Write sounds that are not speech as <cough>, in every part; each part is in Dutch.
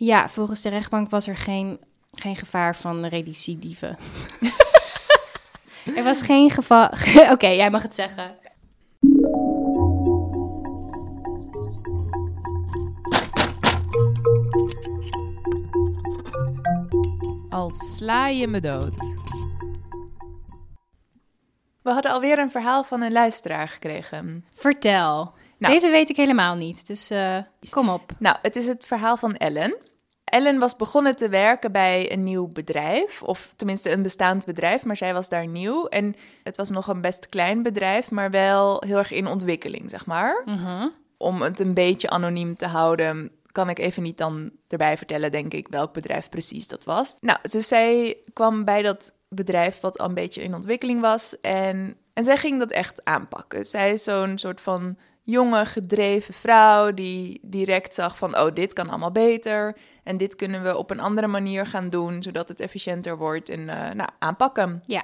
Ja, volgens de rechtbank was er geen, geen gevaar van recidieven. <laughs> er was geen geval... <laughs> Oké, jij mag het zeggen. Al sla je me dood. We hadden alweer een verhaal van een luisteraar gekregen. Vertel. Nou. Deze weet ik helemaal niet, dus eh, kom op. Nou, het is het verhaal van Ellen. Ellen was begonnen te werken bij een nieuw bedrijf, of tenminste een bestaand bedrijf, maar zij was daar nieuw. En het was nog een best klein bedrijf, maar wel heel erg in ontwikkeling, zeg maar. Mhm. Om het een beetje anoniem te houden, kan ik even niet dan erbij vertellen, denk ik, welk bedrijf precies dat was. Nou, dus zij kwam bij dat bedrijf wat al een beetje in ontwikkeling was en, en zij ging dat echt aanpakken. Zij is zo'n soort van jonge, gedreven vrouw die direct zag van, oh, dit kan allemaal beter. En dit kunnen we op een andere manier gaan doen, zodat het efficiënter wordt en eh, nou, aanpakken. Ja.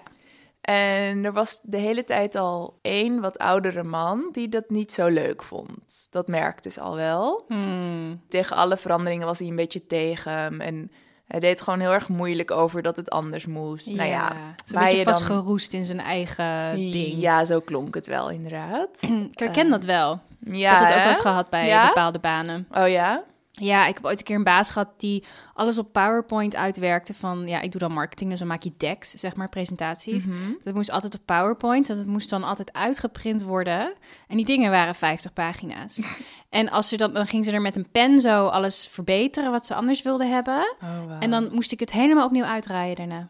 En er was de hele tijd al één wat oudere man die dat niet zo leuk vond. Dat merkte ze al wel. Hmm. Tegen alle veranderingen was hij een beetje tegen. En hij deed gewoon heel erg moeilijk over dat het anders moest. Nou ja, waar beetje je dan- vastgeroest in zijn eigen ding. Ja, zo klonk het wel inderdaad. Ik herken dat wel. Ja, ik heb het ook wel gehad bij Ja? bepaalde banen. Oh ja? Ja, ik heb ooit een keer een baas gehad die alles op PowerPoint uitwerkte. Van ja, ik doe dan marketing, dus dan maak je decks, zeg maar, presentaties. Mhm. Dat moest altijd op PowerPoint. En dat moest dan altijd uitgeprint worden. En die dingen waren 50 pagina's. <laughs> en als ze dan, dan ging ze er met een pen zo alles verbeteren wat ze anders wilden hebben. Oh. En dan moest ik het helemaal opnieuw uitdraaien daarna.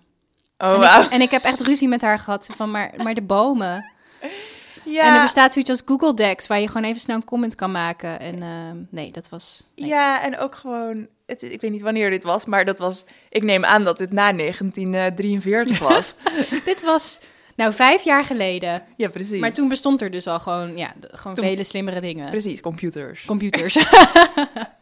Oh, en, ik, en ik heb echt ruzie met haar gehad. Van, maar, maar de bomen. <laughs> Ja. En er bestaat zoiets als Google Decks, waar je gewoon even snel een comment kan maken. En ehm, nee, dat was... nee. Ja, en ook gewoon, het, ik weet niet wanneer dit was, maar dat was, ik neem aan dat het na 1943 <laughs> was. Dit was, nou, vijf jaar geleden. ja, precies. Maar toen bestond er dus al gewoon, ja, gewoon Toen- vele slimmere dingen. Precies, computers. Computers. <laughs> <laughs>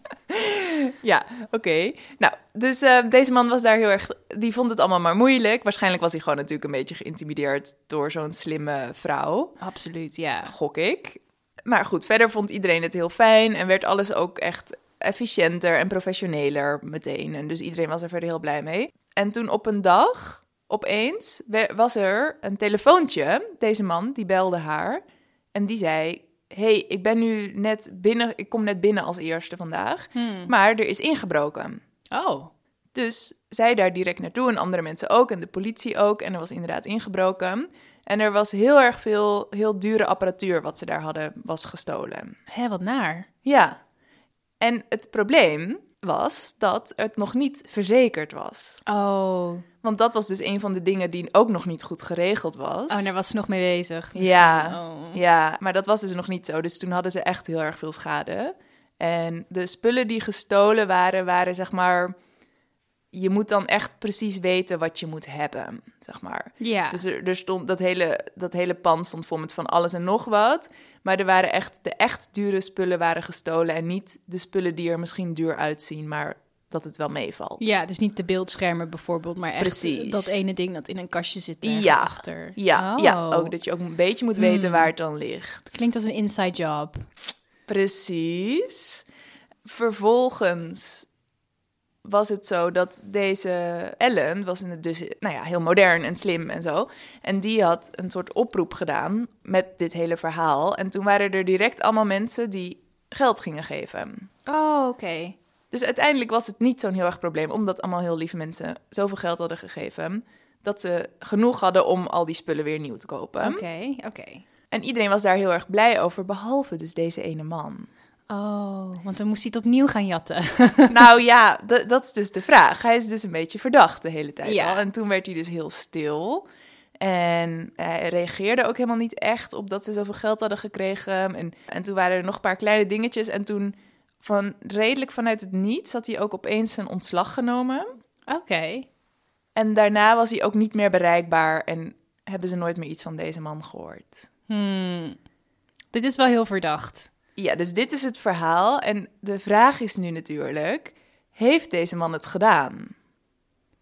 <laughs> Ja, oké. Nou, dus eh, deze man was daar heel erg, die vond het allemaal maar moeilijk. Waarschijnlijk was hij gewoon natuurlijk een beetje geïntimideerd door zo'n slimme vrouw, Absoluut, ja. gok ik. Maar goed, verder vond iedereen het heel fijn en werd alles ook echt efficiënter en professioneler meteen. En dus iedereen was er verder heel blij mee. En toen op een dag, opeens, was er een telefoontje. Deze man, die belde haar en die zei... hey, ik ben nu net binnen, ik kom net binnen als eerste vandaag, Hmm. maar er is ingebroken. Oh, Dus zij daar direct naartoe en andere mensen ook en de politie ook. En er was inderdaad ingebroken. En er was heel erg veel heel dure apparatuur wat ze daar hadden, was gestolen. hè, wat naar. Ja. En het probleem was dat het nog niet verzekerd was. Oh, Want dat was dus een van de dingen die ook nog niet goed geregeld was. oh daar was ze nog mee bezig. Ja, Oh. ja, maar dat was dus nog niet zo. Dus toen hadden ze echt heel erg veel schade. En de spullen die gestolen waren, waren zeg maar... Je moet dan echt precies weten wat je moet hebben, zeg maar. Ja, Dus er, er stond dat hele, dat hele pand stond vol met van alles en nog wat. Maar er waren echt, de echt dure spullen waren gestolen. En niet de spullen die er misschien duur uitzien, maar dat het wel meevalt. ja, dus niet de beeldschermen bijvoorbeeld, maar echt Precies. dat ene ding dat in een kastje zit Ja. achter. Ja, Oh. ja, ook dat je ook een beetje moet weten Hmm. waar het dan ligt. Klinkt als een inside job. Precies. Vervolgens was het zo dat deze Ellen was in het dus nou ja, heel modern en slim en zo. En die had een soort oproep gedaan met dit hele verhaal. En toen waren er direct allemaal mensen die geld gingen geven. Oh, oké. Dus uiteindelijk was het niet zo'n heel erg probleem, omdat allemaal heel lieve mensen zoveel geld hadden gegeven. Dat ze genoeg hadden om al die spullen weer nieuw te kopen. Oké, oké. En iedereen was daar heel erg blij over, behalve dus deze ene man. Oh, want dan moest hij het opnieuw gaan jatten. <laughs> nou ja, dat is dus de vraag. Hij is dus een beetje verdacht de hele tijd Ja. al. En toen werd hij dus heel stil. En hij reageerde ook helemaal niet echt op dat ze zoveel geld hadden gekregen. En, en toen waren er nog een paar kleine dingetjes. En toen, van, redelijk vanuit het niets, had hij ook opeens zijn ontslag genomen. Oké. En daarna was hij ook niet meer bereikbaar. En hebben ze nooit meer iets van deze man gehoord. Hmm. Dit is wel heel verdacht. Ja, dus dit is het verhaal. En de vraag is nu natuurlijk: heeft deze man het gedaan?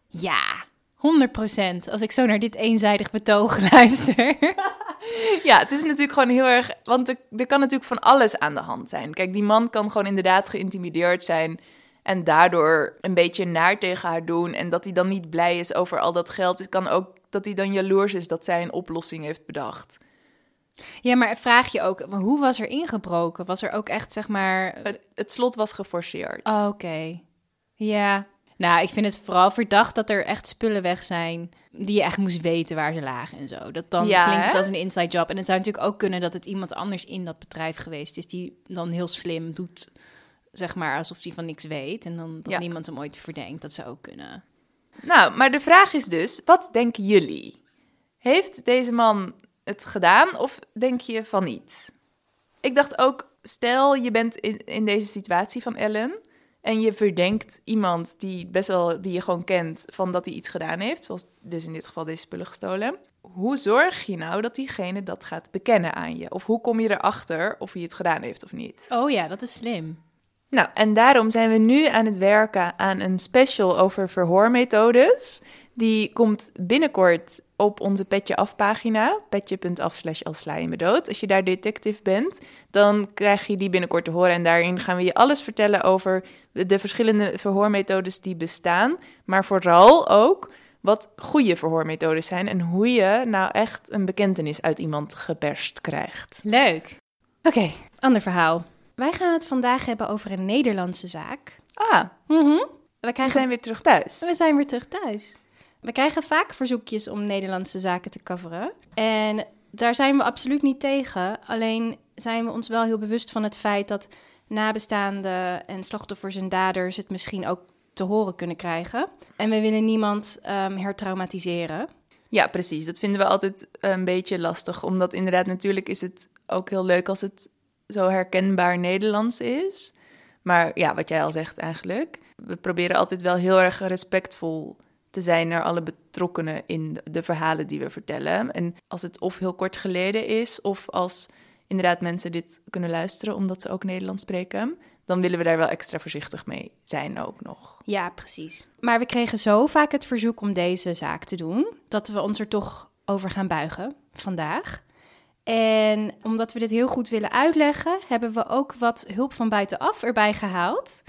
Ja, 100% Als ik zo naar dit eenzijdig betoog <laughs> luister. <laughs> <laughs> Ja, het is natuurlijk gewoon heel erg. Want er, er kan natuurlijk van alles aan de hand zijn. Kijk, die man kan gewoon inderdaad geïntimideerd zijn. En daardoor een beetje naar tegen haar doen. En dat hij dan niet blij is over al dat geld. Het kan ook dat hij dan jaloers is dat zij een oplossing heeft bedacht. Ja, maar vraag je ook, hoe was er ingebroken? Was er ook echt, zeg maar... Het, het slot was geforceerd. Oh, Oké. Ja. Nou, ik vind het vooral verdacht dat er echt spullen weg zijn die je echt moest weten waar ze lagen en zo. Dat dan Ja, klinkt het als een inside job. En het zou natuurlijk ook kunnen dat het iemand anders in dat bedrijf geweest is die dan heel slim doet, zeg maar, alsof hij van niks weet en dan dat Ja. niemand hem ooit verdenkt. Dat zou ook kunnen. Nou, maar de vraag is dus, wat denken jullie? Heeft deze man het gedaan of denk je van niet? Ik dacht ook, stel je bent in, in deze situatie van Ellen en je verdenkt iemand die best wel die je gewoon kent van dat hij iets gedaan heeft, zoals dus in dit geval deze spullen gestolen. Hoe zorg je nou dat diegene dat gaat bekennen aan je? Of hoe kom je erachter of hij het gedaan heeft of niet? Oh ja, dat is slim. Nou, en daarom zijn we nu aan het werken aan een special over verhoormethodes. Die komt binnenkort op onze Petje Af pagina, petje.af slash als sla je me dood. Als je daar detective bent, dan krijg je die binnenkort te horen. En daarin gaan we je alles vertellen over de verschillende verhoormethodes die bestaan. Maar vooral ook wat goede verhoormethodes zijn en hoe je nou echt een bekentenis uit iemand geperst krijgt. Leuk. Oké, ander verhaal. Wij gaan het vandaag hebben over een Nederlandse zaak. Ah, Mhm. We we krijgen zijn weer terug thuis. We zijn weer terug thuis. We krijgen vaak verzoekjes om Nederlandse zaken te coveren. En daar zijn we absoluut niet tegen. Alleen zijn we ons wel heel bewust van het feit dat nabestaanden en slachtoffers en daders het misschien ook te horen kunnen krijgen. En we willen niemand ehm, hertraumatiseren. Ja, precies. Dat vinden we altijd een beetje lastig. Omdat inderdaad, natuurlijk is het ook heel leuk als het zo herkenbaar Nederlands is. Maar ja, wat jij al zegt eigenlijk. We proberen altijd wel heel erg respectvol te zijn naar alle betrokkenen in de- verhalen die we vertellen. En als het of heel kort geleden is, of als inderdaad mensen dit kunnen luisteren omdat ze ook Nederlands spreken, dan willen we daar wel extra voorzichtig mee zijn ook nog. Ja, precies. Maar we kregen zo vaak het verzoek om deze zaak te doen, dat we ons er toch over gaan buigen vandaag. En omdat we dit heel goed willen uitleggen, hebben we ook wat hulp van buitenaf erbij gehaald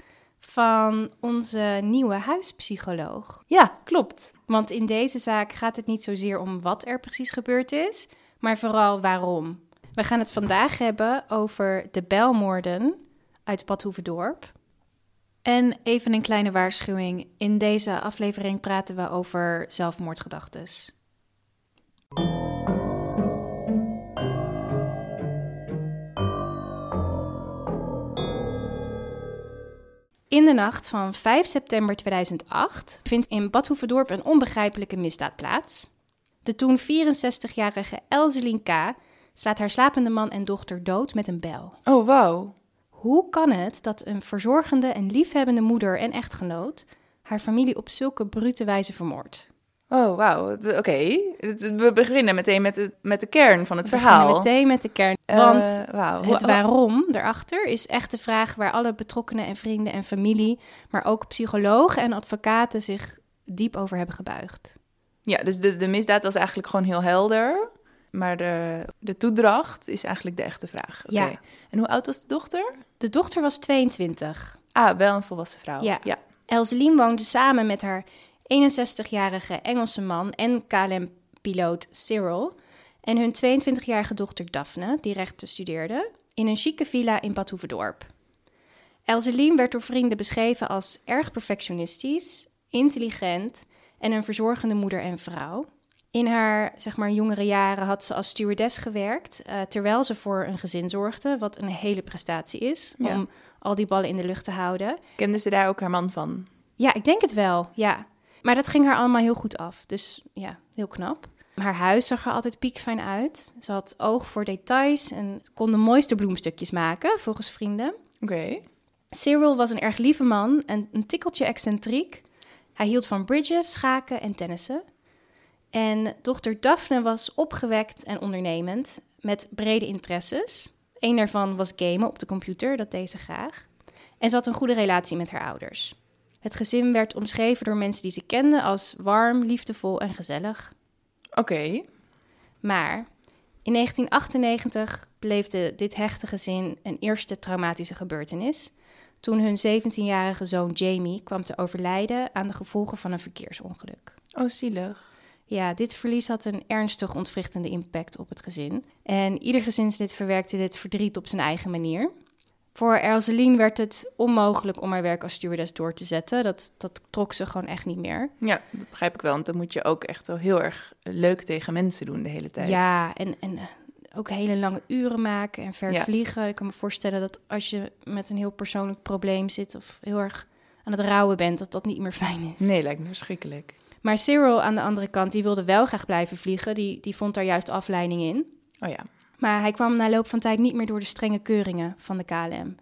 van onze nieuwe huispsycholoog. Ja, klopt. Want in deze zaak gaat het niet zozeer om wat er precies gebeurd is, maar vooral waarom. We gaan het vandaag hebben over de belmoorden uit Bad Hoeverdorp. En even een kleine waarschuwing. In deze aflevering praten we over zelfmoordgedachtes. In de nacht van 5 september 2008 vindt in Bad Hoeverdorp een onbegrijpelijke misdaad plaats. De toen 64-jarige Elselien K. slaat haar slapende man en dochter dood met een bel. Oh, wauw. Hoe kan het dat een verzorgende en liefhebbende moeder en echtgenoot haar familie op zulke brute wijze vermoordt? Oh, wauw. Oké. We beginnen meteen met de, met de kern van het We verhaal. meteen met de kern. Eh, Want wauw. het waarom erachter is echt de vraag waar alle betrokkenen en vrienden en familie, maar ook psychologen en advocaten zich diep over hebben gebuigd. Ja, dus de, de misdaad was eigenlijk gewoon heel helder. Maar de, de toedracht is eigenlijk de echte vraag. Ja. En hoe oud was de dochter? De dochter was 22. Ah, wel een volwassen vrouw. Ja. ja. Elselien woonde samen met haar 61-jarige Engelse man en KLM-piloot Cyril en hun 22-jarige dochter Daphne, die rechten studeerde, in een chique villa in Bad Hoeverdorp. Werd door vrienden beschreven als erg perfectionistisch, intelligent en een verzorgende moeder en vrouw. In haar zeg maar, jongere jaren had ze als stewardess gewerkt, eh, terwijl ze voor een gezin zorgde, wat een hele prestatie is Ja. om al die ballen in de lucht te houden. Kende ze daar ook haar man van? Ja, ik denk het wel, ja. Maar dat ging haar allemaal heel goed af. Dus ja, heel knap. Haar huis zag er altijd piekfijn uit. Ze had oog voor details en kon de mooiste bloemstukjes maken, volgens vrienden. Oké. Cyril was een erg lieve man en een tikkeltje excentriek. Hij hield van bridgen, schaken en tennissen. En dochter Daphne was opgewekt en ondernemend, met brede interesses. Een daarvan was gamen op de computer, dat deed ze graag. En ze had een goede relatie met haar ouders. Het gezin werd omschreven door mensen die ze kenden als warm, liefdevol en gezellig. Oké. Maar in 1998 beleefde dit hechte gezin een eerste traumatische gebeurtenis. toen hun 17-jarige zoon Jamie kwam te overlijden aan de gevolgen van een verkeersongeluk. Oh, zielig. Ja, dit verlies had een ernstig ontwrichtende impact op het gezin. En ieder gezinslid verwerkte dit verdriet op zijn eigen manier. Voor Elseline werd het onmogelijk om haar werk als stewardess door te zetten. Dat, dat trok ze gewoon echt niet meer. Ja, dat begrijp ik wel. Want dan moet je ook echt wel heel erg leuk tegen mensen doen de hele tijd. Ja, en, en eh, ook hele lange uren maken en ver Ja. vliegen. Ik kan me voorstellen dat als je met een heel persoonlijk probleem zit of heel erg aan het rouwen bent, dat dat niet meer fijn is. Nee, lijkt me verschrikkelijk. Maar Cyril aan de andere kant, die wilde wel graag blijven vliegen. Die, die vond daar juist afleiding in. Oh ja. Maar hij kwam na loop van tijd niet meer door de strenge keuringen van de KLM.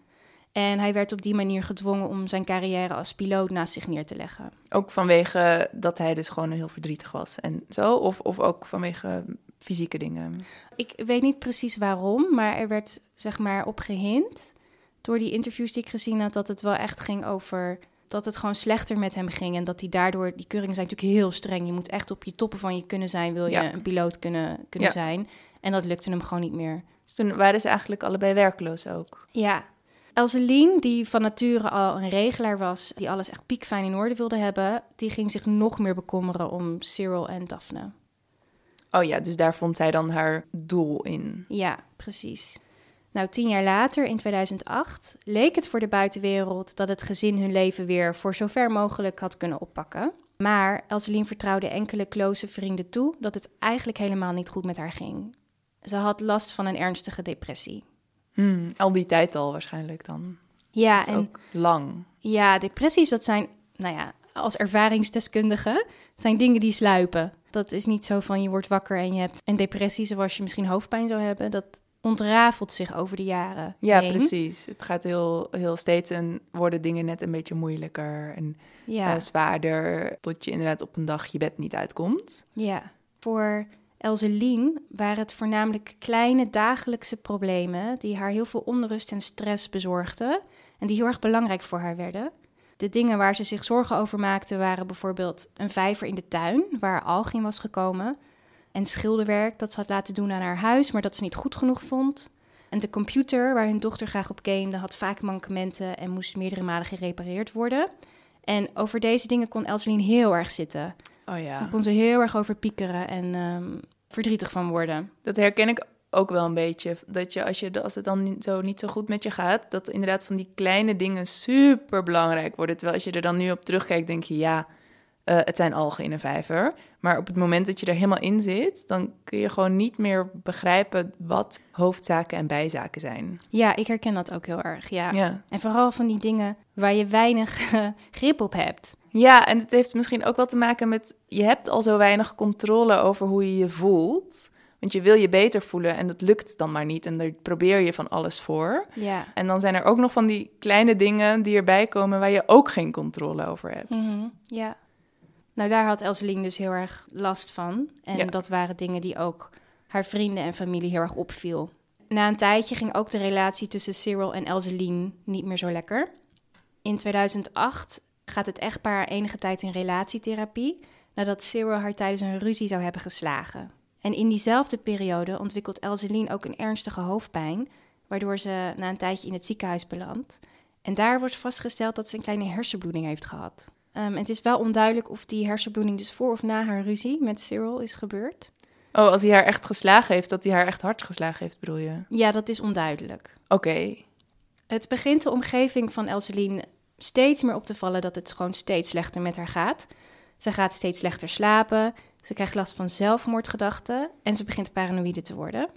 En hij werd op die manier gedwongen om zijn carrière als piloot naast zich neer te leggen. Ook vanwege dat hij dus gewoon heel verdrietig was en zo? Of, of ook vanwege fysieke dingen? Ik weet niet precies waarom, maar er werd zeg maar op gehind door die interviews die ik gezien had dat het wel echt ging over dat het gewoon slechter met hem ging en dat hij daardoor die keuringen zijn natuurlijk heel streng. Je moet echt op je toppen van je kunnen zijn, wil je Ja. een piloot kunnen, kunnen Ja. zijn. En dat lukte hem gewoon niet meer. Dus toen waren ze eigenlijk allebei werkloos ook. Ja. Elseline, die van nature al een regelaar was, die alles echt piekfijn in orde wilde hebben, die ging zich nog meer bekommeren om Cyril en Daphne. Oh ja, dus daar vond zij dan haar doel in. Ja, precies. Nou, tien jaar later, in 2008, leek het voor de buitenwereld dat het gezin hun leven weer voor zover mogelijk had kunnen oppakken. Maar Elseline vertrouwde enkele close vrienden toe dat het eigenlijk helemaal niet goed met haar ging. Ze had last van een ernstige depressie. Hmm, al die tijd al waarschijnlijk dan. Ja, Dat is en ook lang. Ja, depressies, dat zijn, nou ja, als ervaringsdeskundige, zijn dingen die sluipen. Dat is niet zo van je wordt wakker en je hebt een depressie zoals je misschien hoofdpijn zou hebben. Dat ontrafelt zich over de jaren. Ja, heen. precies. Het gaat heel, heel steeds en worden dingen net een beetje moeilijker en Ja, eh, zwaarder. Tot je inderdaad op een dag je bed niet uitkomt. ja. Voor Elseline waren het voornamelijk kleine dagelijkse problemen die haar heel veel onrust en stress bezorgden en die heel erg belangrijk voor haar werden. De dingen waar ze zich zorgen over maakte waren bijvoorbeeld een vijver in de tuin waar alg in was gekomen. En schilderwerk dat ze had laten doen aan haar huis, maar dat ze niet goed genoeg vond. En de computer waar hun dochter graag op gamede had vaak mankementen en moest meerdere malen gerepareerd worden. En over deze dingen kon Elseline heel erg zitten. Oh Daar ja. kon ze heel erg over piekeren en ehm, verdrietig van worden. Dat herken ik ook wel een beetje. Dat je als, je, als het dan zo, niet zo goed met je gaat, dat inderdaad van die kleine dingen super belangrijk worden. Terwijl als je er dan nu op terugkijkt, denk je ja, eh, het zijn algen in een vijver. Maar op het moment dat je er helemaal in zit, dan kun je gewoon niet meer begrijpen wat hoofdzaken en bijzaken zijn. Ja, ik herken dat ook heel erg. Ja. Ja. En vooral van die dingen waar je weinig eh, grip op hebt. Ja, en het heeft misschien ook wel te maken met... je hebt al zo weinig controle over hoe je je voelt. Want je wil je beter voelen en dat lukt dan maar niet. En daar probeer je van alles voor. Ja. En dan zijn er ook nog van die kleine dingen die erbij komen... waar je ook geen controle over hebt. Mhm, Ja. Nou, daar had Elseline dus heel erg last van. En Ja. dat waren dingen die ook haar vrienden en familie heel erg opviel. Na een tijdje ging ook de relatie tussen Cyril en Elseline niet meer zo lekker. In 2008 gaat het echtpaar enige tijd in relatietherapie... nadat Cyril haar tijdens een ruzie zou hebben geslagen. En in diezelfde periode ontwikkelt Elseline ook een ernstige hoofdpijn... waardoor ze na een tijdje in het ziekenhuis belandt. En daar wordt vastgesteld dat ze een kleine hersenbloeding heeft gehad. Ehm, het is wel onduidelijk of die hersenbloeding dus voor of na haar ruzie met Cyril is gebeurd. Oh, als hij haar echt geslagen heeft, dat hij haar echt hard geslagen heeft, bedoel je? Ja, dat is onduidelijk. Oké. Het begint de omgeving van Elseline steeds meer op te vallen dat het gewoon steeds slechter met haar gaat. Ze gaat steeds slechter slapen, ze krijgt last van zelfmoordgedachten en ze begint paranoïde te worden.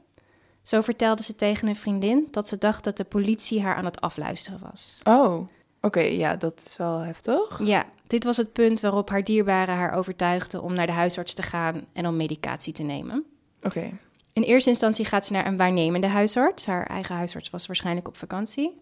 Zo vertelde ze tegen een vriendin dat ze dacht dat de politie haar aan het afluisteren was. Oh, oké. ja, dat is wel heftig. Ja, dit was het punt waarop haar dierbaren haar overtuigden om naar de huisarts te gaan en om medicatie te nemen. Oké. In eerste instantie gaat ze naar een waarnemende huisarts. Haar eigen huisarts was waarschijnlijk op vakantie.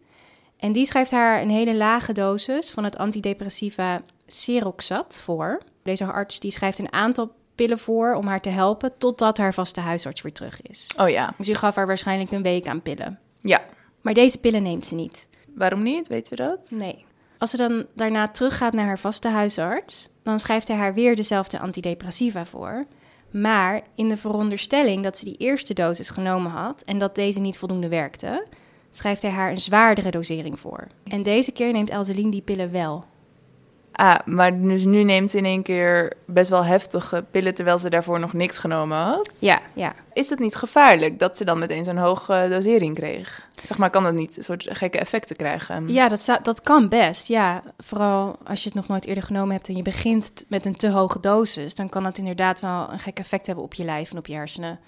En die schrijft haar een hele lage dosis van het antidepressiva Seroxat voor. Deze arts die schrijft een aantal pillen voor om haar te helpen totdat haar vaste huisarts weer terug is. Oh ja. Dus die gaf haar waarschijnlijk een week aan pillen. Ja. Maar deze pillen neemt ze niet. Waarom niet? Weten we dat? Nee. Als ze dan daarna teruggaat naar haar vaste huisarts, dan schrijft hij haar weer dezelfde antidepressiva voor. Maar in de veronderstelling dat ze die eerste dosis genomen had en dat deze niet voldoende werkte, schrijft hij haar een zwaardere dosering voor. En deze keer neemt Elseline die pillen wel. Ah, maar dus nu neemt ze in één keer best wel heftige pillen terwijl ze daarvoor nog niks genomen had. Ja, ja. Is het niet gevaarlijk dat ze dan meteen zo'n hoge dosering kreeg? Zeg maar, kan dat niet een soort gekke effecten krijgen? Ja, dat, zou, dat kan best. Ja, vooral als je het nog nooit eerder genomen hebt en je begint met een te hoge dosis, dan kan dat inderdaad wel een gek effect hebben op je lijf en op je hersenen.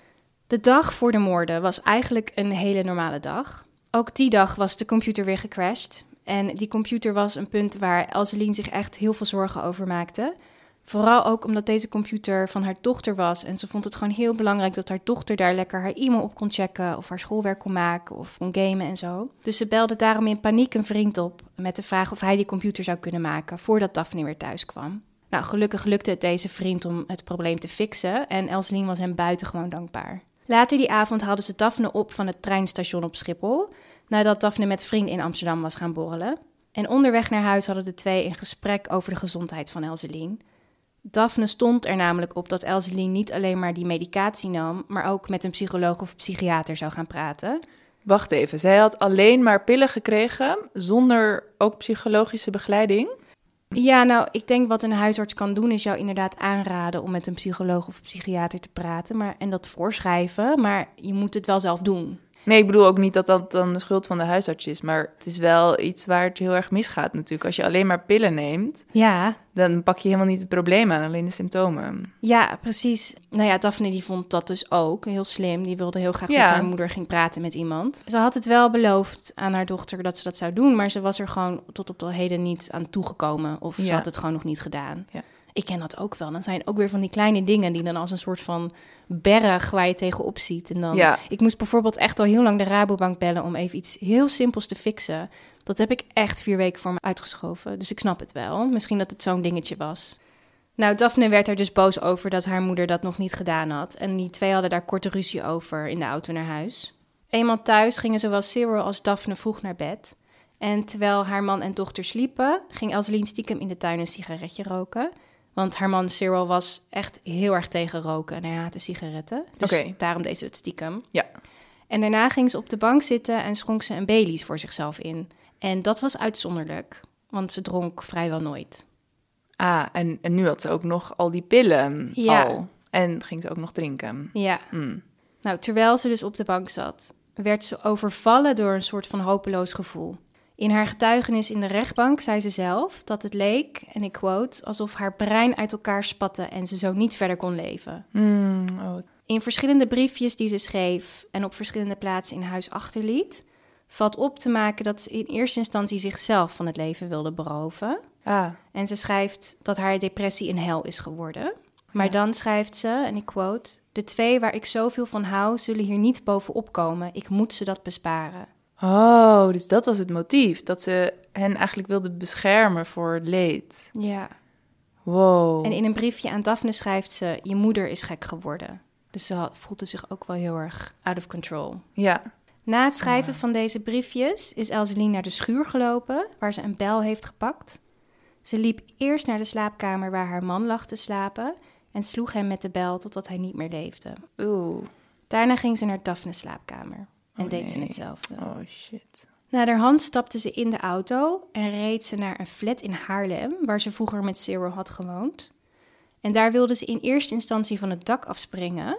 De dag voor de moorden was eigenlijk een hele normale dag. Ook die dag was de computer weer gecrashed. En die computer was een punt waar Elseline zich echt heel veel zorgen over maakte. Vooral ook omdat deze computer van haar dochter was. En ze vond het gewoon heel belangrijk dat haar dochter daar lekker haar e-mail op kon checken. Of haar schoolwerk kon maken of kon gamen en zo. Dus ze belde daarom in paniek een vriend op met de vraag of hij die computer zou kunnen maken voordat Daphne weer thuis kwam. Nou, gelukkig lukte het deze vriend om het probleem te fixen. En Elseline was hem buitengewoon dankbaar. Later die avond haalden ze Daphne op van het treinstation op Schiphol nadat Daphne met vrienden in Amsterdam was gaan borrelen. En onderweg naar huis hadden de twee een gesprek over de gezondheid van Elseline. Daphne stond er namelijk op dat Elseline niet alleen maar die medicatie nam, maar ook met een psycholoog of psychiater zou gaan praten. Wacht even, zij had alleen maar pillen gekregen zonder ook psychologische begeleiding? Ja, nou, ik denk wat een huisarts kan doen is jou inderdaad aanraden om met een psycholoog of psychiater te praten maar, en dat voorschrijven, maar je moet het wel zelf doen. Nee, ik bedoel ook niet dat dat dan de schuld van de huisarts is. Maar het is wel iets waar het heel erg misgaat natuurlijk. Als je alleen maar pillen neemt, ja. dan pak je helemaal niet het probleem aan, alleen de symptomen. Ja, precies. Nou ja, Daphne die vond dat dus ook heel slim. Die wilde heel graag ja. dat haar moeder ging praten met iemand. Ze had het wel beloofd aan haar dochter dat ze dat zou doen. Maar ze was er gewoon tot op de heden niet aan toegekomen. Of ze had het gewoon nog niet gedaan. Ja ik ken dat ook wel. Dan zijn ook weer van die kleine dingen die dan als een soort van berg waar je tegenop ziet. En dan, ja. ik moest bijvoorbeeld echt al heel lang de Rabobank bellen om even iets heel simpels te fixen. Dat heb ik echt vier weken voor me uitgeschoven. Dus ik snap het wel. Misschien dat het zo'n dingetje was. Nou, Daphne werd er dus boos over dat haar moeder dat nog niet gedaan had. En die twee hadden daar korte ruzie over in de auto naar huis. Eenmaal thuis gingen zowel Cyril als Daphne vroeg naar bed. En terwijl haar man en dochter sliepen, ging Elseline stiekem in de tuin een sigaretje roken. Want haar man Cyril was echt heel erg tegen roken en hij haatte sigaretten. Dus daarom deed ze het stiekem. Ja. En daarna ging ze op de bank zitten en schonk ze een Baileys voor zichzelf in. En dat was uitzonderlijk, want ze dronk vrijwel nooit. Ah, en, en nu had ze ook nog al die pillen ja. al. En ging ze ook nog drinken. Ja. Hmm. Nou, terwijl ze dus op de bank zat, werd ze overvallen door een soort van hopeloos gevoel. In haar getuigenis in de rechtbank zei ze zelf dat het leek, en ik quote, alsof haar brein uit elkaar spatte en ze zo niet verder kon leven. Mm, oh. In verschillende briefjes die ze schreef en op verschillende plaatsen in huis achterliet, valt op te maken dat ze in eerste instantie zichzelf van het leven wilde beroven. Ah. En ze schrijft dat haar depressie een hel is geworden. Maar dan schrijft ze, en ik quote: De twee waar ik zoveel van hou, zullen hier niet bovenop komen. Ik moet ze dat besparen. Oh, dus dat was het motief. Dat ze hen eigenlijk wilde beschermen voor leed. Ja. Wow. En in een briefje aan Daphne schrijft ze: Je moeder is gek geworden. Dus ze voelde zich ook wel heel erg out of control. Ja. Na het schrijven van deze briefjes is Elseline naar de schuur gelopen, waar ze een bel heeft gepakt. Ze liep eerst naar de slaapkamer waar haar man lag te slapen en sloeg hem met de bel totdat hij niet meer leefde. Oeh. Daarna ging ze naar Daphne's slaapkamer. En oh, deed ze hetzelfde. Oh shit. hand stapte ze in de auto en reed ze naar een flat in Haarlem, waar ze vroeger met Cyril had gewoond. En daar wilde ze in eerste instantie van het dak afspringen,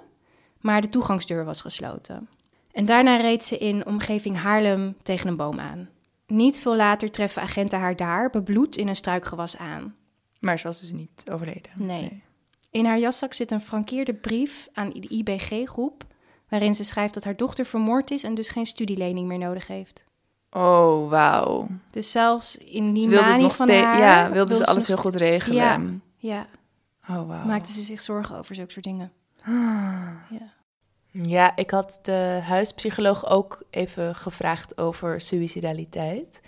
maar de toegangsdeur was gesloten. En daarna reed ze in omgeving Haarlem tegen een boom aan. Niet veel later treffen agenten haar daar, bebloed in een struikgewas aan. Maar ze was dus niet overleden. Nee. In haar jaszak zit een frankeerde brief aan de IBG-groep waarin ze schrijft dat haar dochter vermoord is en dus geen studielening meer nodig heeft. Oh, wauw. Dus zelfs in die manie van haar... Ja, wilde ze alles heel goed regelen. Ja, ja. Oh, wauw. Maakte ze zich zorgen over zulke soort dingen. <gasps> Ja. Ja, ik had de huispsycholoog ook even gevraagd over suicidaliteit.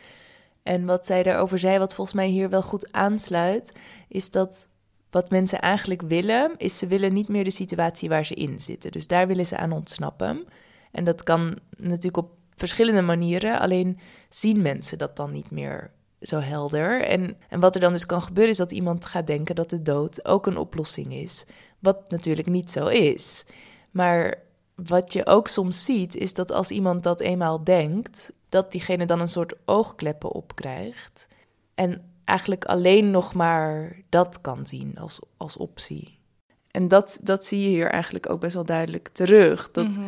En wat zij daarover zei, wat volgens mij hier wel goed aansluit, is dat wat mensen eigenlijk willen, is ze willen niet meer de situatie waar ze in zitten. Dus daar willen ze aan ontsnappen. En dat kan natuurlijk op verschillende manieren. Alleen zien mensen dat dan niet meer zo helder. En, en wat er dan dus kan gebeuren, is dat iemand gaat denken dat de dood ook een oplossing is. Wat natuurlijk niet zo is. Maar wat je ook soms ziet, is dat als iemand dat eenmaal denkt, dat diegene dan een soort oogkleppen op krijgt. En eigenlijk alleen nog maar dat kan zien als, als optie. En dat, dat zie je hier eigenlijk ook best wel duidelijk terug. Dat, Mhm.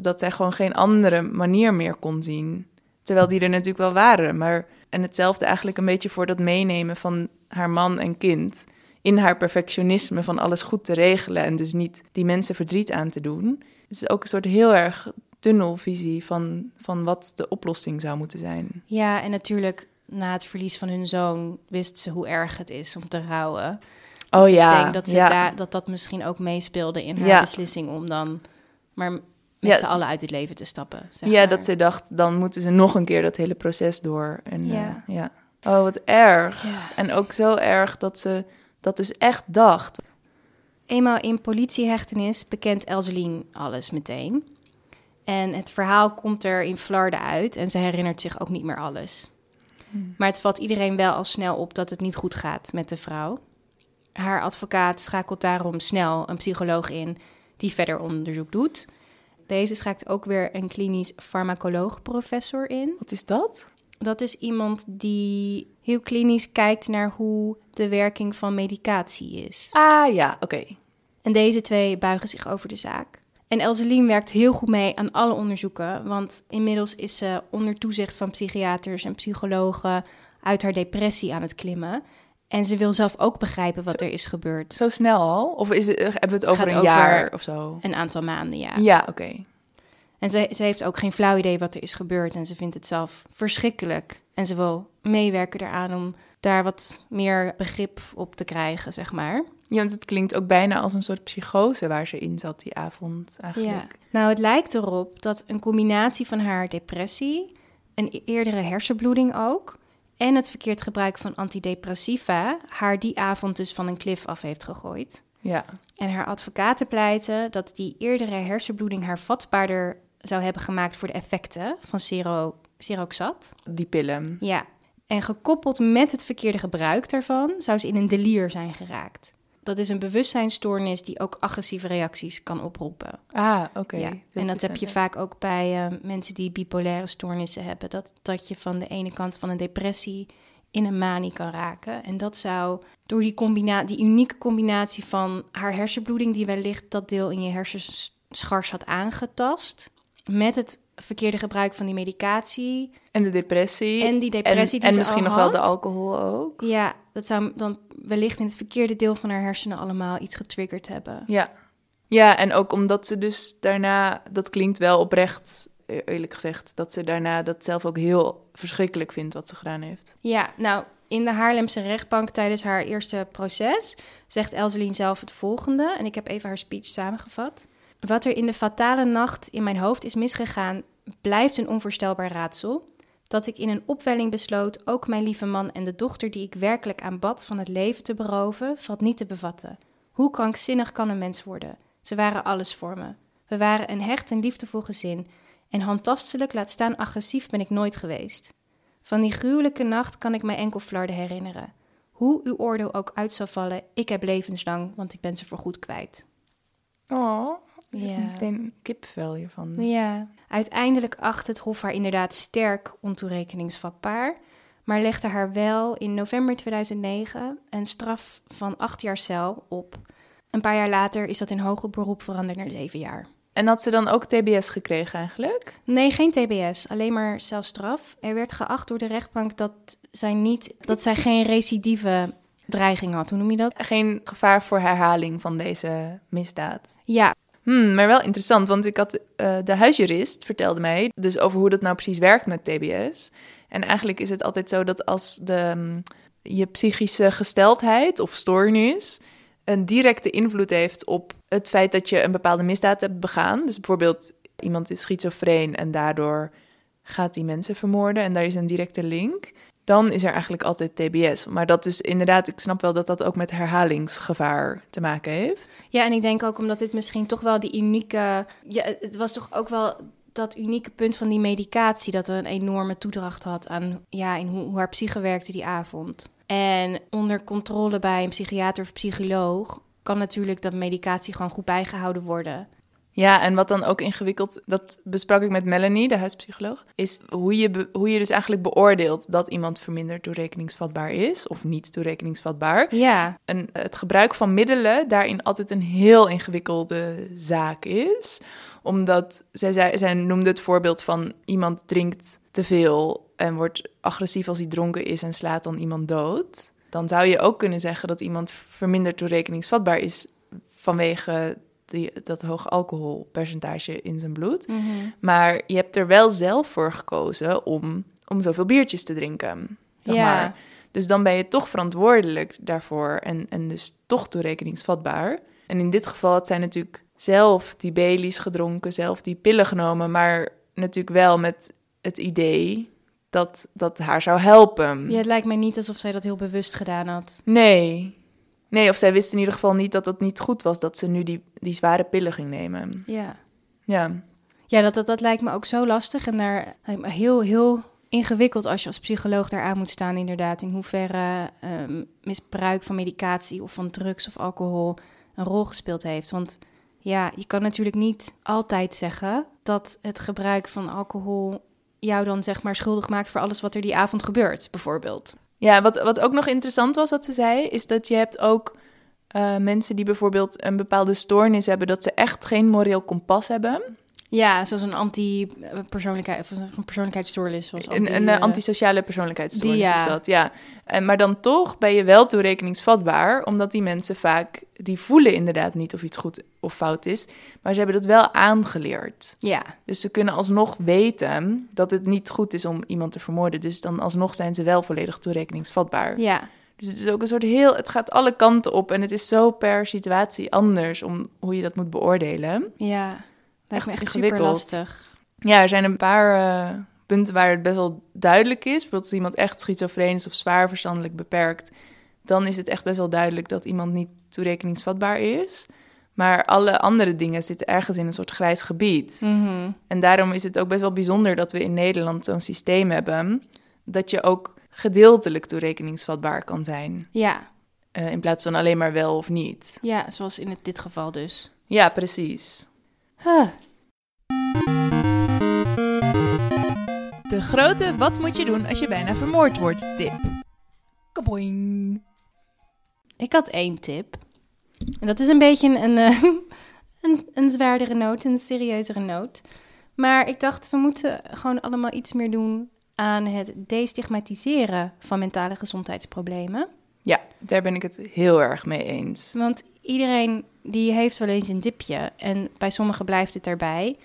dat zij gewoon geen andere manier meer kon zien. Terwijl die er natuurlijk wel waren. Maar, en hetzelfde eigenlijk een beetje voor dat meenemen van haar man en kind. In haar perfectionisme van alles goed te regelen. En dus niet die mensen verdriet aan te doen. Het is ook een soort heel erg tunnelvisie van, van wat de oplossing zou moeten zijn. Ja, en natuurlijk na het verlies van hun zoon wist ze hoe erg het is om te rouwen. Oh Dus ja, ik denk dat, ze ja. daar, dat dat misschien ook meespeelde in haar Ja. beslissing om dan maar met Ja. z'n allen uit het leven te stappen. zeg ja, maar. dat ze dacht, dan moeten ze nog een keer dat hele proces door. En, Ja. ja. ja. Oh, wat erg. Ja. En ook zo erg dat ze dat dus echt dacht. Eenmaal in politiehechtenis bekent Elseline alles meteen. En het verhaal komt er in Florida uit en ze herinnert zich ook niet meer alles. Maar het valt iedereen wel al snel op dat het niet goed gaat met de vrouw. Haar advocaat schakelt daarom snel een psycholoog in die verder onderzoek doet. Deze schakelt ook weer een klinisch farmacoloog-professor in. Wat is dat? Dat is iemand die heel klinisch kijkt naar hoe de werking van medicatie is. Ah ja, oké. En deze twee buigen zich over de zaak. En Elseline werkt heel goed mee aan alle onderzoeken, want inmiddels is ze onder toezicht van psychiaters en psychologen uit haar depressie aan het klimmen. En ze wil zelf ook begrijpen wat er is gebeurd. Zo snel al? Of is het, hebben we het over Gaat een over- jaar of zo? Een aantal maanden, ja. Ja, oké. En ze, ze heeft ook geen flauw idee wat er is gebeurd en ze vindt het zelf verschrikkelijk. En ze wil meewerken eraan om daar wat meer begrip op te krijgen, zeg maar. Ja, want het klinkt ook bijna als een soort psychose waar ze in zat die avond eigenlijk. Nou, het lijkt erop dat een combinatie van haar depressie, een e- eerdere hersenbloeding ook, en het verkeerd gebruik van antidepressiva haar die avond dus van een klif af heeft gegooid. Ja. En haar advocaten pleiten dat die eerdere hersenbloeding haar vatbaarder zou hebben gemaakt voor de effecten van Sero, Seroxat. die pillen. Ja, en gekoppeld met het verkeerde gebruik daarvan zou ze in een delier zijn geraakt. Dat is een bewustzijnsstoornis die ook agressieve reacties kan oproepen. Ah, oké. Ja, en dat heb je vaak ook bij eh, mensen die bipolaire stoornissen hebben. Dat, dat je van de ene kant van een depressie in een manie kan raken. En dat zou door die, combina die unieke combinatie van haar hersenbloeding... die wellicht dat deel in je hersenschars had aangetast... met het verkeerde gebruik van die medicatie En de depressie. en die depressie en, die en ze misschien nog wel de alcohol ook. Ja, dat zou dan wellicht in het verkeerde deel van haar hersenen allemaal iets getriggerd hebben. Ja. Ja, en ook omdat ze dus daarna, dat klinkt wel oprecht, e- eerlijk gezegd, dat ze daarna dat zelf ook heel verschrikkelijk vindt wat ze gedaan heeft. Ja, nou, in de Haarlemse rechtbank tijdens haar eerste proces zegt Elseline zelf het volgende. En ik heb even haar speech samengevat. Wat er in de fatale nacht in mijn hoofd is misgegaan, blijft een onvoorstelbaar raadsel. Dat ik in een opwelling besloot ook mijn lieve man en de dochter die ik werkelijk aanbad van het leven te beroven, valt niet te bevatten. Hoe krankzinnig kan een mens worden? Ze waren alles voor me. We waren een hecht en liefdevol gezin. En handtastelijk, laat staan agressief, ben ik nooit geweest. Van die gruwelijke nacht kan ik mij enkel flarde herinneren. Hoe uw oordeel ook uit zal vallen, ik heb levenslang, want ik ben ze voorgoed kwijt. Oh, Ja. meteen kipvel hiervan. Ja, uiteindelijk acht het Hof haar inderdaad sterk ontoerekeningsvatbaar, maar legde haar wel in november 2009 een straf van acht jaar cel op. Een paar jaar later is dat in hoger beroep veranderd naar zeven jaar. En had ze dan ook TBS gekregen eigenlijk? Nee, geen TBS, alleen maar celstraf. Er werd geacht door de rechtbank dat zij, niet, dat zij geen recidieve dreiging had. Hoe noem je dat? Geen gevaar voor herhaling van deze misdaad. Ja, Hmm, maar wel interessant, want ik had eh, de huisjurist vertelde mij dus over hoe dat nou precies werkt met TBS. En eigenlijk is het altijd zo dat als de, mm, je psychische gesteldheid of stoornis een directe invloed heeft op het feit dat je een bepaalde misdaad hebt begaan. Dus bijvoorbeeld iemand is schizofreen en daardoor gaat die mensen vermoorden en daar is een directe link. Dan is er eigenlijk altijd TBS. Maar dat is inderdaad, ik snap wel dat dat ook met herhalingsgevaar te maken heeft. Ja, en ik denk ook omdat dit misschien toch wel die unieke... Ja, het was toch ook wel dat unieke punt van die medicatie... dat er een enorme toedracht had aan ja, in hoe, hoe haar psyche werkte die avond. En onder controle bij een psychiater of psycholoog... kan natuurlijk dat medicatie gewoon goed bijgehouden worden. Ja, en wat dan ook ingewikkeld, dat besprak ik met Melanie, de huispsycholoog, is hoe je, hoe je dus eigenlijk beoordeelt dat iemand verminderd toerekeningsvatbaar is of niet toerekeningsvatbaar. Ja, En het gebruik van middelen daarin altijd een heel ingewikkelde zaak is. Omdat zij, zei, zij noemde het voorbeeld van iemand drinkt te veel en wordt agressief als hij dronken is en slaat dan iemand dood. Dan zou je ook kunnen zeggen dat iemand verminderd toerekeningsvatbaar is vanwege die, dat hoge alcoholpercentage in zijn bloed. Maar je hebt er wel zelf voor gekozen om, om zoveel biertjes te drinken. Zeg Ja. maar. Dus dan ben je toch verantwoordelijk daarvoor en, en dus toch toerekeningsvatbaar. En in dit geval had zij natuurlijk zelf die Baileys gedronken, zelf die pillen genomen, maar natuurlijk wel met het idee dat dat haar zou helpen. ja, het lijkt mij niet alsof zij dat heel bewust gedaan had. Nee. Nee, of zij wist in ieder geval niet dat het niet goed was dat ze nu die, die zware pillen ging nemen. Ja. Ja. Ja, dat, dat, dat lijkt me ook zo lastig en daar heel, heel ingewikkeld als je als psycholoog daar aan moet staan, inderdaad. In hoeverre ehm, misbruik van medicatie of van drugs of alcohol een rol gespeeld heeft. Want ja, je kan natuurlijk niet altijd zeggen dat het gebruik van alcohol jou dan zeg maar schuldig maakt voor alles wat er die avond gebeurt, bijvoorbeeld. Ja, wat, wat ook nog interessant was wat ze zei, is dat je hebt ook eh, mensen die bijvoorbeeld een bepaalde stoornis hebben, dat ze echt geen moreel kompas hebben. Ja, zoals een anti-persoonlijkheid of een persoonlijkheidsstoornis. Zoals anti, een een eh, eh, antisociale persoonlijkheidsstoornis die, ja. is dat, ja. En, maar dan toch ben je wel toerekeningsvatbaar, omdat die mensen vaak, die voelen inderdaad niet of iets goed of fout is, maar ze hebben dat wel aangeleerd. Ja, Dus ze kunnen alsnog weten dat het niet goed is om iemand te vermoorden. Dus dan alsnog zijn ze wel volledig toerekeningsvatbaar. ja, Dus het is ook een soort heel, het gaat alle kanten op en het is zo per situatie anders om hoe je dat moet beoordelen. ja. Lijkt Echt echt super lastig. Ja, er zijn een paar eh, punten waar het best wel duidelijk is. Bijvoorbeeld als iemand echt schizofreen is of zwaar verstandelijk beperkt, dan is het echt best wel duidelijk dat iemand niet toerekeningsvatbaar is. Maar alle andere dingen zitten ergens in een soort grijs gebied. Mhm. En daarom is het ook best wel bijzonder dat we in Nederland zo'n systeem hebben dat je ook gedeeltelijk toerekeningsvatbaar kan zijn. Ja, eh, in plaats van alleen maar wel of niet. ja, zoals in het, dit geval dus. Ja, precies. De grote wat moet je doen als je bijna vermoord wordt tip. Kaboing. Ik had één tip. En dat is een beetje een, een, eh, <laughs> een, een zwaardere noot, een serieuzere noot. Maar ik dacht, we moeten gewoon allemaal iets meer doen aan het destigmatiseren van mentale gezondheidsproblemen. Ja, daar ben ik het heel erg mee eens. Want iedereen die heeft wel eens een dipje. En bij sommigen blijft het erbij.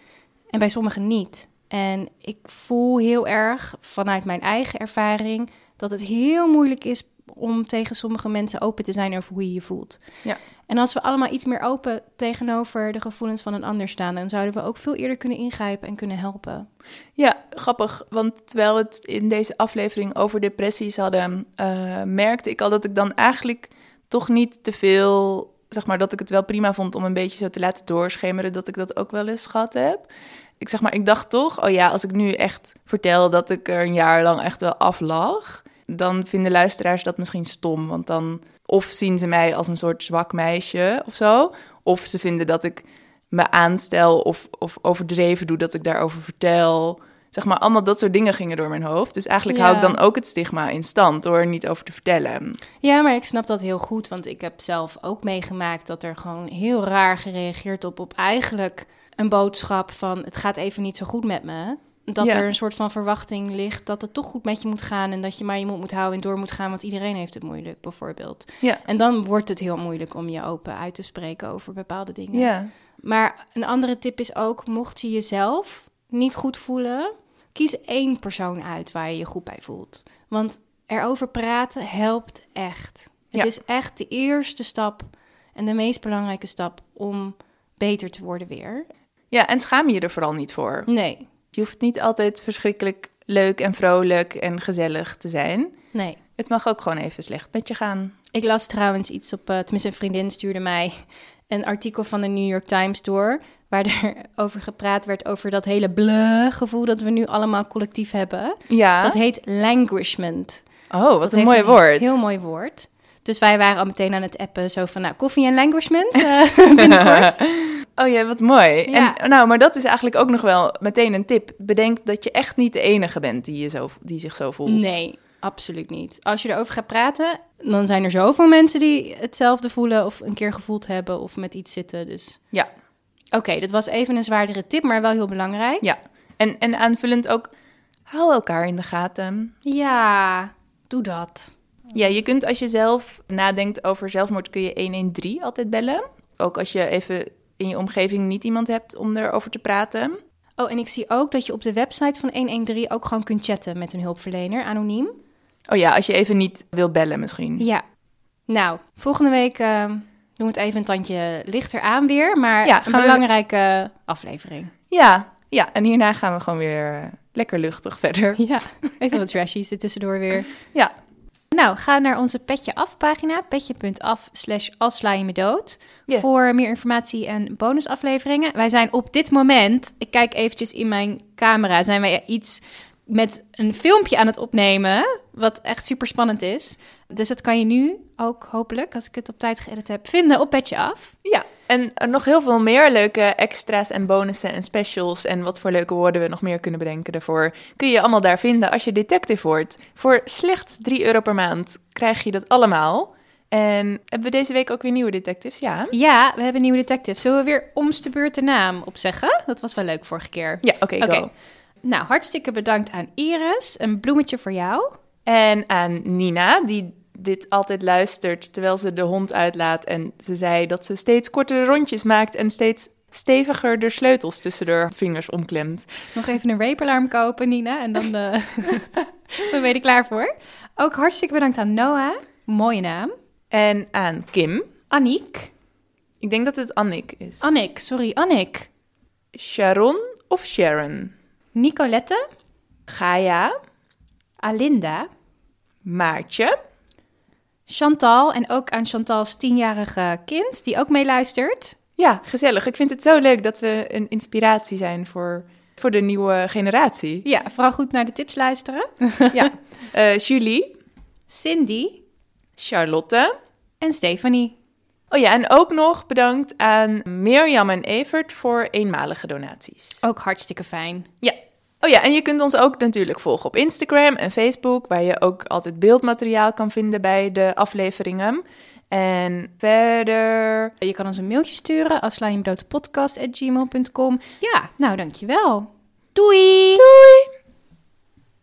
En bij sommigen niet. En ik voel heel erg vanuit mijn eigen ervaring dat het heel moeilijk is om tegen sommige mensen open te zijn over hoe je je voelt. Ja. En als we allemaal iets meer open tegenover de gevoelens van een ander staan, dan zouden we ook veel eerder kunnen ingrijpen en kunnen helpen. Ja, grappig. Want terwijl we het in deze aflevering over depressies hadden, eh, merkte ik al dat ik dan eigenlijk toch niet te veel, zeg maar, dat ik het wel prima vond om een beetje zo te laten doorschemeren, dat ik dat ook wel eens gehad heb. Ik zeg maar, ik dacht toch, oh ja, als ik nu echt vertel dat ik er een jaar lang echt wel af lag, dan vinden luisteraars dat misschien stom. Want dan of zien ze mij als een soort zwak meisje of zo, of ze vinden dat ik me aanstel of, of overdreven doe dat ik daarover vertel. Zeg maar, allemaal dat soort dingen gingen door mijn hoofd. Dus eigenlijk Ja. hou ik dan ook het stigma in stand door er niet over te vertellen. Ja, maar ik snap dat heel goed, want ik heb zelf ook meegemaakt dat er gewoon heel raar gereageerd op op eigenlijk een boodschap van het gaat even niet zo goed met me. Dat Ja. er een soort van verwachting ligt dat het toch goed met je moet gaan en dat je maar je mond moet houden en door moet gaan, want iedereen heeft het moeilijk, bijvoorbeeld. Ja. En dan wordt het heel moeilijk om je open uit te spreken over bepaalde dingen. Ja. Maar een andere tip is ook, mocht je jezelf niet goed voelen, kies één persoon uit waar je je goed bij voelt. Want erover praten helpt echt. Het Ja. is echt de eerste stap en de meest belangrijke stap om beter te worden weer. ja, en schaam je er vooral niet voor. Nee, Je hoeft niet altijd verschrikkelijk leuk en vrolijk en gezellig te zijn. nee. Het mag ook gewoon even slecht met je gaan. Ik las trouwens iets op, eh, tenminste een vriendin stuurde mij een artikel van de New York Times door, waar <laughs> er over gepraat werd over dat hele bleh gevoel dat we nu allemaal collectief hebben. Ja. Dat heet languishment. oh, wat Dat een mooi woord. Heel mooi woord. Dus wij waren al meteen aan het appen, zo van, nou, koffie en languishment eh, <laughs> binnenkort. <laughs> Oh ja, wat mooi. Ja. En, nou, maar dat is eigenlijk ook nog wel meteen een tip. Bedenk dat je echt niet de enige bent die, je zo, die zich zo voelt. Nee, absoluut niet. Als je erover gaat praten, dan zijn er zoveel mensen die hetzelfde voelen of een keer gevoeld hebben of met iets zitten. Dus Ja, oké, dat was even een zwaardere tip, maar wel heel belangrijk. ja. En, en aanvullend ook, hou elkaar in de gaten. Ja, doe dat. Ja, je kunt als je zelf nadenkt over zelfmoord, kun je 113 altijd bellen. Ook als je even in je omgeving niet iemand hebt om erover te praten. Oh, en ik zie ook dat je op de website van 113 ook gewoon kunt chatten met een hulpverlener, anoniem. Oh ja, als je even niet wil bellen misschien. Ja. Nou, volgende week eh, doen we het even een tandje lichter aan weer, maar Ja, een we- belangrijke aflevering. Ja, ja, en hierna gaan we gewoon weer lekker luchtig verder. Ja, even wat trashies er tussendoor weer. Ja, Nou, ga naar onze Petje Af pagina, petje.af slash als sla je me dood, voor meer informatie en bonusafleveringen. Wij zijn op dit moment, ik kijk eventjes in mijn camera, zijn wij iets met een filmpje aan het opnemen, wat echt super spannend is. Dus dat kan je nu ook hopelijk, als ik het op tijd geëdit heb, vinden op Petje Af. ja. En nog heel veel meer leuke extra's en bonussen en specials en wat voor leuke woorden we nog meer kunnen bedenken daarvoor. Kun je allemaal daar vinden als je detective wordt. Voor slechts 3 euro per maand krijg je dat allemaal. En hebben we deze week ook weer nieuwe detectives? Ja. Ja, we hebben nieuwe detectives. Zullen we weer omste beurt de naam opzeggen? Dat was wel leuk vorige keer. Ja, oké, Oké. go. Nou, hartstikke bedankt aan Iris. Een bloemetje voor jou. En aan Nina, die dit altijd luistert terwijl ze de hond uitlaat. En ze zei dat ze steeds kortere rondjes maakt en steeds steviger de sleutels tussen haar vingers omklemt. Nog even een rape-alarm kopen, Nina. En dan, eh, <laughs> dan ben je er klaar voor. Ook hartstikke bedankt aan Noah. Mooie naam. En aan Kim. Aniek. Ik denk dat het Annik is. Annik, sorry, Annik. Sharon of Sharon? Nicolette. Gaia, Alinda. Maartje, Chantal. En ook aan Chantals tienjarige kind, die ook meeluistert. Ja, gezellig. Ik vind het zo leuk dat we een inspiratie zijn voor, voor de nieuwe generatie. Ja, vooral goed naar de tips luisteren. <laughs> ja. Eh, Julie, Cindy. Charlotte. En Stephanie. Oh ja, en ook nog bedankt aan Mirjam en Evert voor eenmalige donaties. Ook hartstikke fijn. Ja. Oh ja, en je kunt ons ook natuurlijk volgen op Instagram en Facebook, waar je ook altijd beeldmateriaal kan vinden bij de afleveringen. En verder. Je kan ons een mailtje sturen als Ja, nou dankjewel. Doei! Doei!